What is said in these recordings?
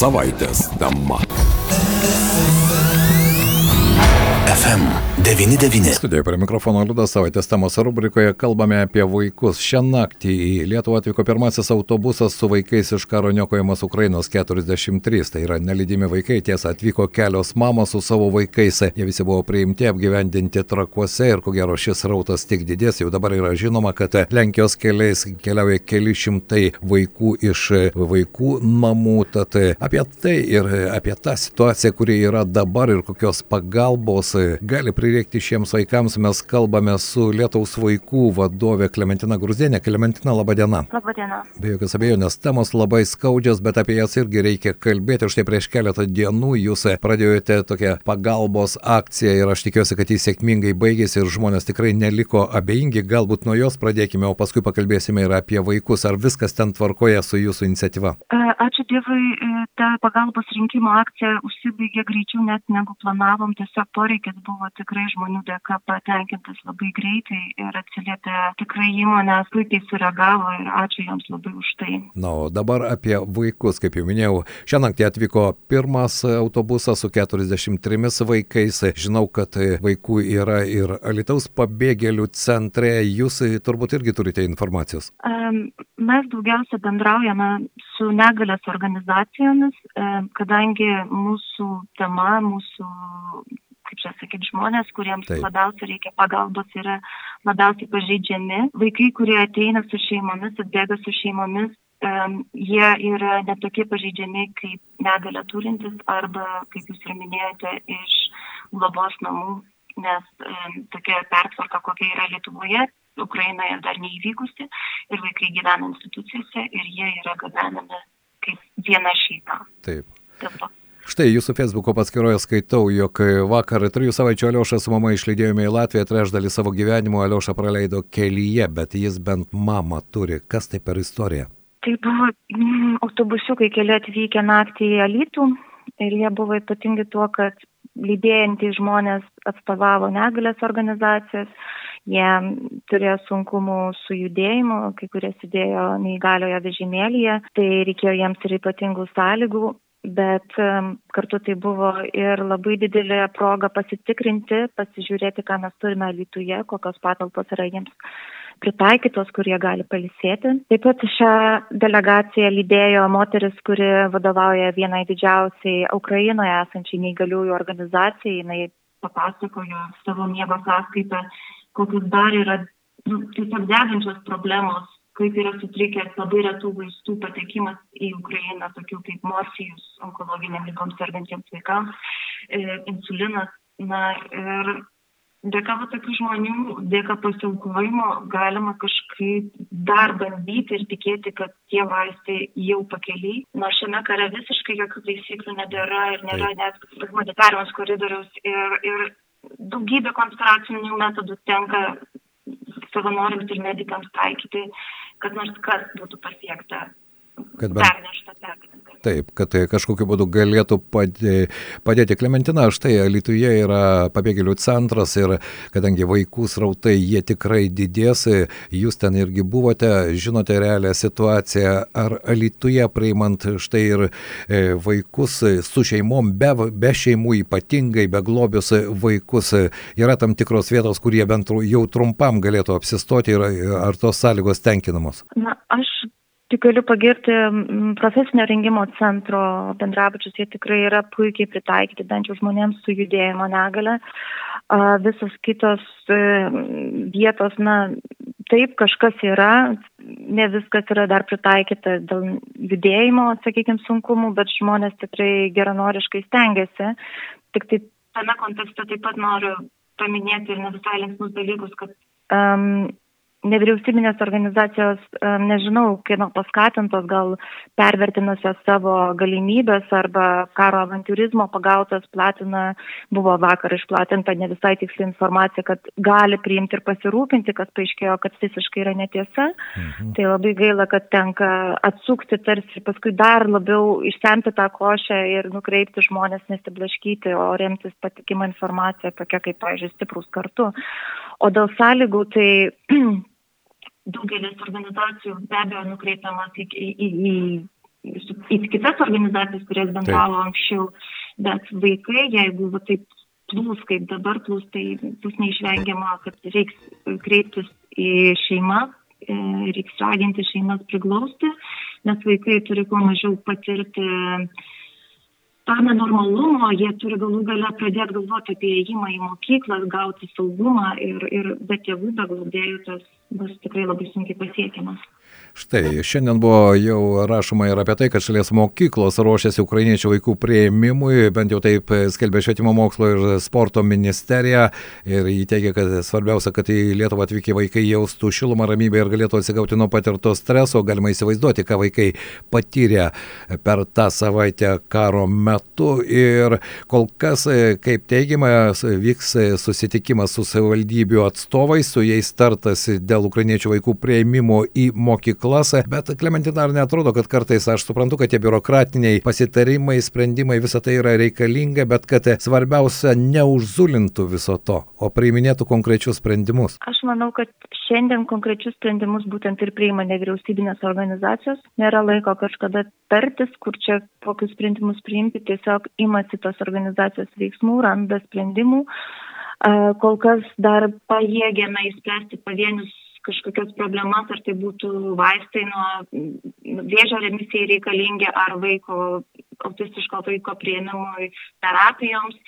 Savaitės tema. FM99. Studijoje prie mikrofono Liudas savaitės temos rubrikoje kalbame apie vaikus. Šią naktį į Lietuvą atvyko pirmasis autobusas su vaikais iš karo niokojamas Ukrainos 43. Tai yra nelydimi vaikai, tiesa, atvyko kelios mamos su savo vaikais. Jie visi buvo priimti, apgyvendinti trakuose ir ko gero šis rautas tik didės. Jau dabar yra žinoma, kad Lenkijos keliais keliauja keli šimtai vaikų iš vaikų namų. Tad apie tai ir apie tą situaciją, kuri yra dabar ir kokios pagalbos gali prireikti šiems vaikams. Mes kalbame su Lietuvos vaikų vadovė Klementina Gruzienė. Klementina, laba diena. Labą dieną. Be jokios abejonės, temos labai skaudžios, bet apie jas irgi reikia kalbėti. Štai prieš keletą dienų jūs pradėjote tokią pagalbos akciją ir aš tikiuosi, kad jis sėkmingai baigėsi ir žmonės tikrai neliko abejingi. Galbūt nuo jos pradėkime, o paskui pakalbėsime ir apie vaikus. Ar viskas ten tvarkoja su jūsų iniciatyva? Ačiū Dievui, ta pagalbos rinkimo akcija užsibaigė greičiau net negu planavom. Tiesiog poreikis buvo tikrai žmonių dėka patenkintas labai greitai ir atsiliepė tikrai įmonės, puikiai sureagavo ir ačiū joms labai už tai. Na, o dabar apie vaikus, kaip jau minėjau, šią naktį atvyko pirmas autobusas su 43 vaikais. Žinau, kad vaikų yra ir Alitaus pabėgėlių centre. Jūs turbūt irgi turite informacijos. Mes daugiausia bendraujame su negalės organizacijomis, kadangi mūsų tema, mūsų kaip čia sakyti, žmonės, kuriems Taip. labiausiai reikia pagalbos, yra labiausiai pažeidžiami. Vaikai, kurie ateina su šeimomis, atbėga su šeimomis, um, jie yra netokie pažeidžiami kaip negalę turintis arba, kaip jūs ir minėjote, iš globos namų, nes um, tokia pertvarka, kokia yra Lietuvoje, Ukrainoje dar neįvykusi ir vaikai gyvena institucijose ir jie yra gabenami kaip viena šeima. Taip. Taip. Štai jūsų Facebook'o paskyroje skaitau, jog vakar trijų savaičių Aliošą su mama išlydėjome į Latviją, trečdalį savo gyvenimo Aliošą praleido kelyje, bet jis bent mamą turi. Kas tai per istorija? Tai buvo mm, autobusiukai keli atvykę naktį į Alytų ir jie buvo ypatingi tuo, kad lydėjantys žmonės atstovavo negalės organizacijas, jie turėjo sunkumų su judėjimu, kai kurie sėdėjo neįgalioje vežimėlyje, tai reikėjo jiems ir ypatingų sąlygų bet kartu tai buvo ir labai didelė proga pasitikrinti, pasižiūrėti, ką mes turime Lietuvoje, kokios patalpos yra jiems pritaikytos, kurie gali palisėti. Taip pat šią delegaciją lydėjo moteris, kuri vadovauja vienai didžiausiai Ukrainoje esančiai neįgaliųjų organizacijai. Jis papasakojo savo miego sąskaitą, kokius dar yra nu, tiesiog degančios problemos kaip yra sutrikęs labai retų vaistų patekimas į Ukrainą, tokių kaip morfijus onkologiniam lygoms sergantiems vaikams, e, insulinas. Na ir dėka tokių žmonių, dėka pasiaukojimo galima kažkaip dar bandyti ir tikėti, kad tie vaistai jau pakeliai. Na šiame kare visiškai jokių taisyklių nebėra ir nėra net humanitariaus koridoriaus ir, ir daugybė konspiracinių metodų tenka savanoriams ir medikams taikyti kad nors kas būtų pasiekta. Kad bent... Pernešta pergalė. Taip, kad tai kažkokiu būdu galėtų padėti. Klementina, štai Lietuvoje yra pabėgėlių centras ir kadangi vaikų srautai jie tikrai didės, jūs ten irgi buvote, žinote realią situaciją, ar Lietuvoje priimant štai ir e, vaikus su šeimom, be, be šeimų ypatingai, be globius vaikus, yra tam tikros vietos, kurie bent jau trumpam galėtų apsistoti ir ar tos sąlygos tenkinamos? Na, aš Tik galiu pagirti profesinio rengimo centro bendrabučius, jie tikrai yra puikiai pritaikyti bent jau žmonėms su judėjimo negale. Visos kitos e, vietos, na, taip kažkas yra, ne viskas yra dar pritaikyta dėl judėjimo, sakykime, sunkumų, bet žmonės tikrai geranoriškai stengiasi. Tik tai tame kontekste taip pat noriu paminėti ir ne visai linksmus dalykus, kad um, nevyriausybinės organizacijos, nežinau, kieno paskatintos, gal pervertinusios savo galimybės arba karo avantūrizmo pagautas platina, buvo vakar išplatinta ne visai tiksli informacija, kad gali priimti ir pasirūpinti, kas paaiškėjo, kad visiškai yra netiesa. Mhm. Tai labai gaila, kad tenka atsukti tarsi paskui dar labiau išsemti tą košę ir nukreipti žmonės nesiblaškyti, o remtis patikimą informaciją, tokia kaip, pavyzdžiui, stiprus kartu. O dėl sąlygų, tai daugelis organizacijų be abejo nukreipiamas į, į, į, į į kitas organizacijas, kurias bendravo anksčiau, bet vaikai, jeigu va, taip plūs, kaip dabar plūs, tai bus neišvengiama, kad reiks kreiptis į šeimą, e, reiks raginti šeimas priglausti, nes vaikai turi kuo mažiau patirti tą nenormalumo, jie turi galų gale pradėti galvoti apie įėjimą į mokyklą, gauti saugumą ir, ir be tėvų, be globėjų tas bus tikrai labai sunkiai pasiekiamas. Štai, šiandien buvo jau rašoma ir apie tai, kad šalies mokyklos ruošiasi ukrainiečių vaikų prieimimui, bent jau taip skelbė švietimo mokslo ir sporto ministerija. Ir jį teigia, kad svarbiausia, kad į Lietuvą atvykę vaikai jaustų šilumą, ramybę ir galėtų atsigauti nuo patirto streso. Galima įsivaizduoti, ką vaikai patyrė per tą savaitę karo metu. Ir kol kas, kaip teigiama, vyks susitikimas su savivaldybių atstovais, su jais tartasi dėl ukrainiečių vaikų prieimimo į mokyklą mokyklas, bet Klementina ar netrodo, kad kartais aš suprantu, kad tie biurokratiniai pasitarimai, sprendimai, visa tai yra reikalinga, bet kad svarbiausia neužzulintų viso to, o priiminėtų konkrečius sprendimus? Aš manau, kad šiandien konkrečius sprendimus būtent ir priima nevyriausybinės organizacijos. Nėra laiko kažkada tartis, kur čia kokius sprendimus priimti, tiesiog imasi tos organizacijos veiksmų, randa sprendimų. Kol kas dar pajėgėme įspręsti pavienius kažkokias problemas, ar tai būtų vaistai nuo vėžio remisijai reikalingi, ar vaiko, autistiško vaiko prieimimui terapijoms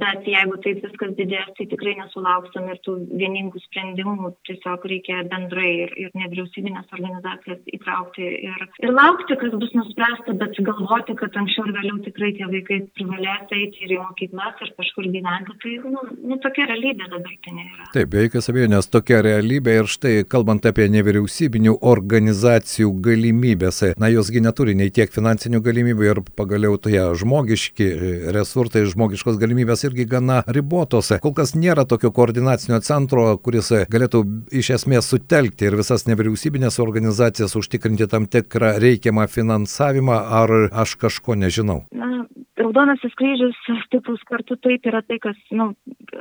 bet jeigu taip viskas didės, tai tikrai nesulauksim ir tų vieningų sprendimų, tiesiog reikia bendrai ir, ir nevyriausybinės organizacijas įtraukti ir, ir laukti, kas bus nuspręsta, bet galvoti, kad anksčiau ir vėliau tikrai tie vaikai privalės eiti ir į mokyklas ir kažkur gyventi, tai nu, nu, tokia realybė dabartinė yra. Taip, be jokios abejonės tokia realybė ir štai kalbant apie nevyriausybinių organizacijų galimybės, na josgi neturi nei tiek finansinių galimybių ir pagaliau toje žmogiški resursai, žmogiškos galimybės irgi gana ribotos. Kol kas nėra tokio koordinacinio centro, kuris galėtų iš esmės sutelkti ir visas nevyriausybinės organizacijas užtikrinti tam tikrą reikiamą finansavimą, ar aš kažko nežinau? Na, Raudonasis kryžius stiprus kartu taip yra tai, kas nu,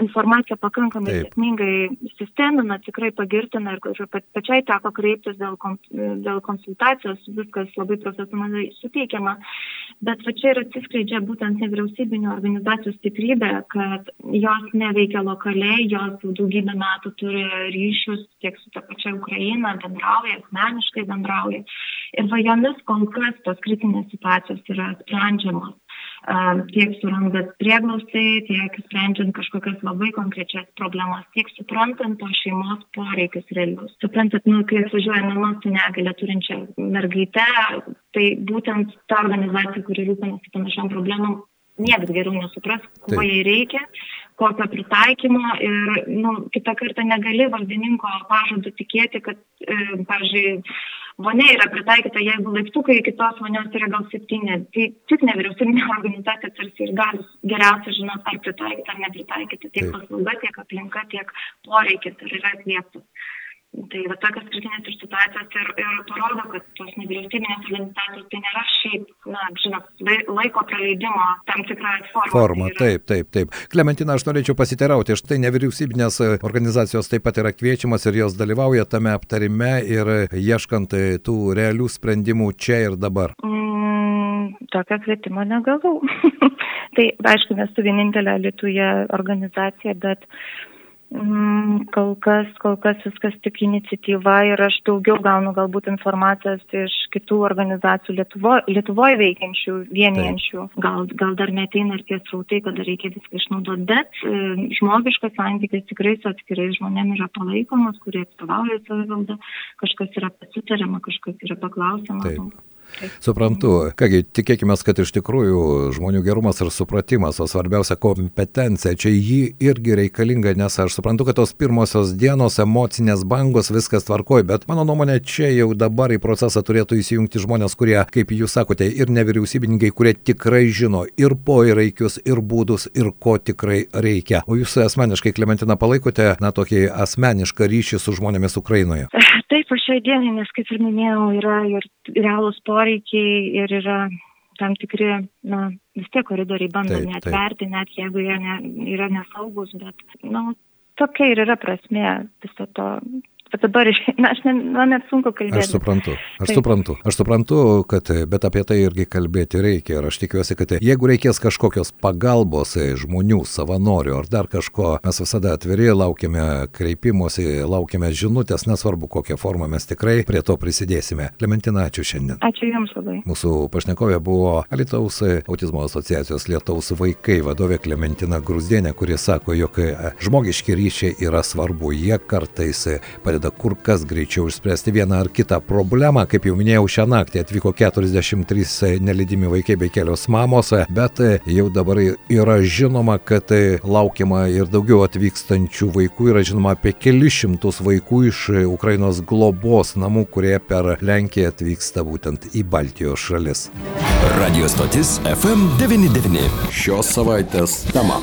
informaciją pakankamai taip. sėkmingai sistemina, tikrai pagirtina ir, pačiai teko kreiptis dėl, dėl konsultacijos, viskas labai profesionaliai suteikiama. Bet va čia ir atsiskleidžia būtent nevyriausybinio organizacijų stiprybė, kad jos neveikia lokaliai, jos daugybę metų turi ryšius tiek su ta pačia Ukraina, bendrauja, asmeniškai bendrauja. Ir va jomis kol kas tos kritinės situacijos yra sprendžiamos tiek surandant prieglaustai, tiek sprendžiant kažkokias labai konkrečias problemas, tiek suprantant to šeimos poreikius realius. Suprantat, nu, kai atvažiuoja mama su negalė turinčia mergaite, tai būtent ta organizacija, kuri rūpinasi panašiam problemam, niekas geriau nesupras, ko jai reikia, kokio pritaikymo ir nu, kitą kartą negali valdininko pažadu tikėti, kad, e, pavyzdžiui, vonia yra pritaikyta, jeigu laiptukai kitos vonios yra gal septyni, tai tik nevyriausybinė organizacija tarsi ir gali geriausiai žinot, ar pritaikyti ar nepritaikyti tiek paslauga, tiek aplinka, tiek poreikis, ar yra atlieptas. Tai va tokios kritinės ir situacijos ir, ir parodo, kad tos nevyriausybinės organizacijos tai nėra šiaip, na, žinot, laiko praleidimo tam tikrą formą. Forma, tai taip, taip, taip. Klementina, aš norėčiau pasiteirauti, štai nevyriausybinės organizacijos taip pat yra kviečiamas ir jos dalyvauja tame aptarime ir ieškant tų realių sprendimų čia ir dabar. Mm, tokio kvietimo negavau. tai, aišku, nesu vienintelė Lietuvoje organizacija, bet Mm, kol kas, kol kas viskas tik iniciatyva ir aš daugiau gaunu galbūt informacijos iš kitų organizacijų Lietuvo, Lietuvoje veikiančių, vienijančių. Gal, gal dar neteina ir tie srautai, kada reikia viską išnaudoti, bet e, žmogiškas santykis tikrai su atskirais žmonėmis yra palaikomas, kurie atstovauja savivaldą, kažkas yra pasitariama, kažkas yra paklausima. Taip. Suprantu. Kągi, tikėkime, kad iš tikrųjų žmonių gerumas ir supratimas, o svarbiausia kompetencija, čia jį irgi reikalinga, nes aš suprantu, kad tos pirmosios dienos emocinės bangos viskas tvarkoj, bet mano nuomonė, čia jau dabar į procesą turėtų įsijungti žmonės, kurie, kaip jūs sakote, ir nevyriausybininkai, kurie tikrai žino ir poreikius, ir būdus, ir ko tikrai reikia. O jūs asmeniškai, Klementina, palaikote, na, tokį asmenišką ryšį su žmonėmis Ukrainoje? Taip, aš šiai dienai, nes kaip ir minėjau, yra ir realūs poreikiai ir yra tam tikri, na, vis tiek koridoriai bandomi atverti, net jeigu jie ne, yra nesaugus, bet, na, tokia ir yra prasme viso to dabar, na, aš ne, man net sunku kalbėti. Aš suprantu, aš Taip. suprantu. Aš suprantu, kad, bet apie tai irgi kalbėti reikia. Ir aš tikiuosi, kad jeigu reikės kažkokios pagalbos žmonių, savanorių ar dar kažko, mes visada atviri, laukiame kreipimosi, laukiame žinutės, nesvarbu kokią formą mes tikrai prie to prisidėsime. Klementina, ačiū šiandien. Ačiū Jums labai. Mūsų pašnekovė buvo Alitaus autizmo asociacijos Lietaus vaikai vadovė Klementina Grūzdienė, kuri sako, jog žmogiški ryšiai yra svarbu. Jie kartais padeda kur kas greičiau išspręsti vieną ar kitą problemą. Kaip jau minėjau, šią naktį atvyko 43 nelydimi vaikai bei kelios mamos, bet jau dabar yra žinoma, kad laukiama ir daugiau atvykstančių vaikų. Yra žinoma apie kelius šimtus vaikų iš Ukrainos globos namų, kurie per Lenkiją atvyksta būtent į Baltijos šalis. Radio stotis FM99. Šios savaitės tema.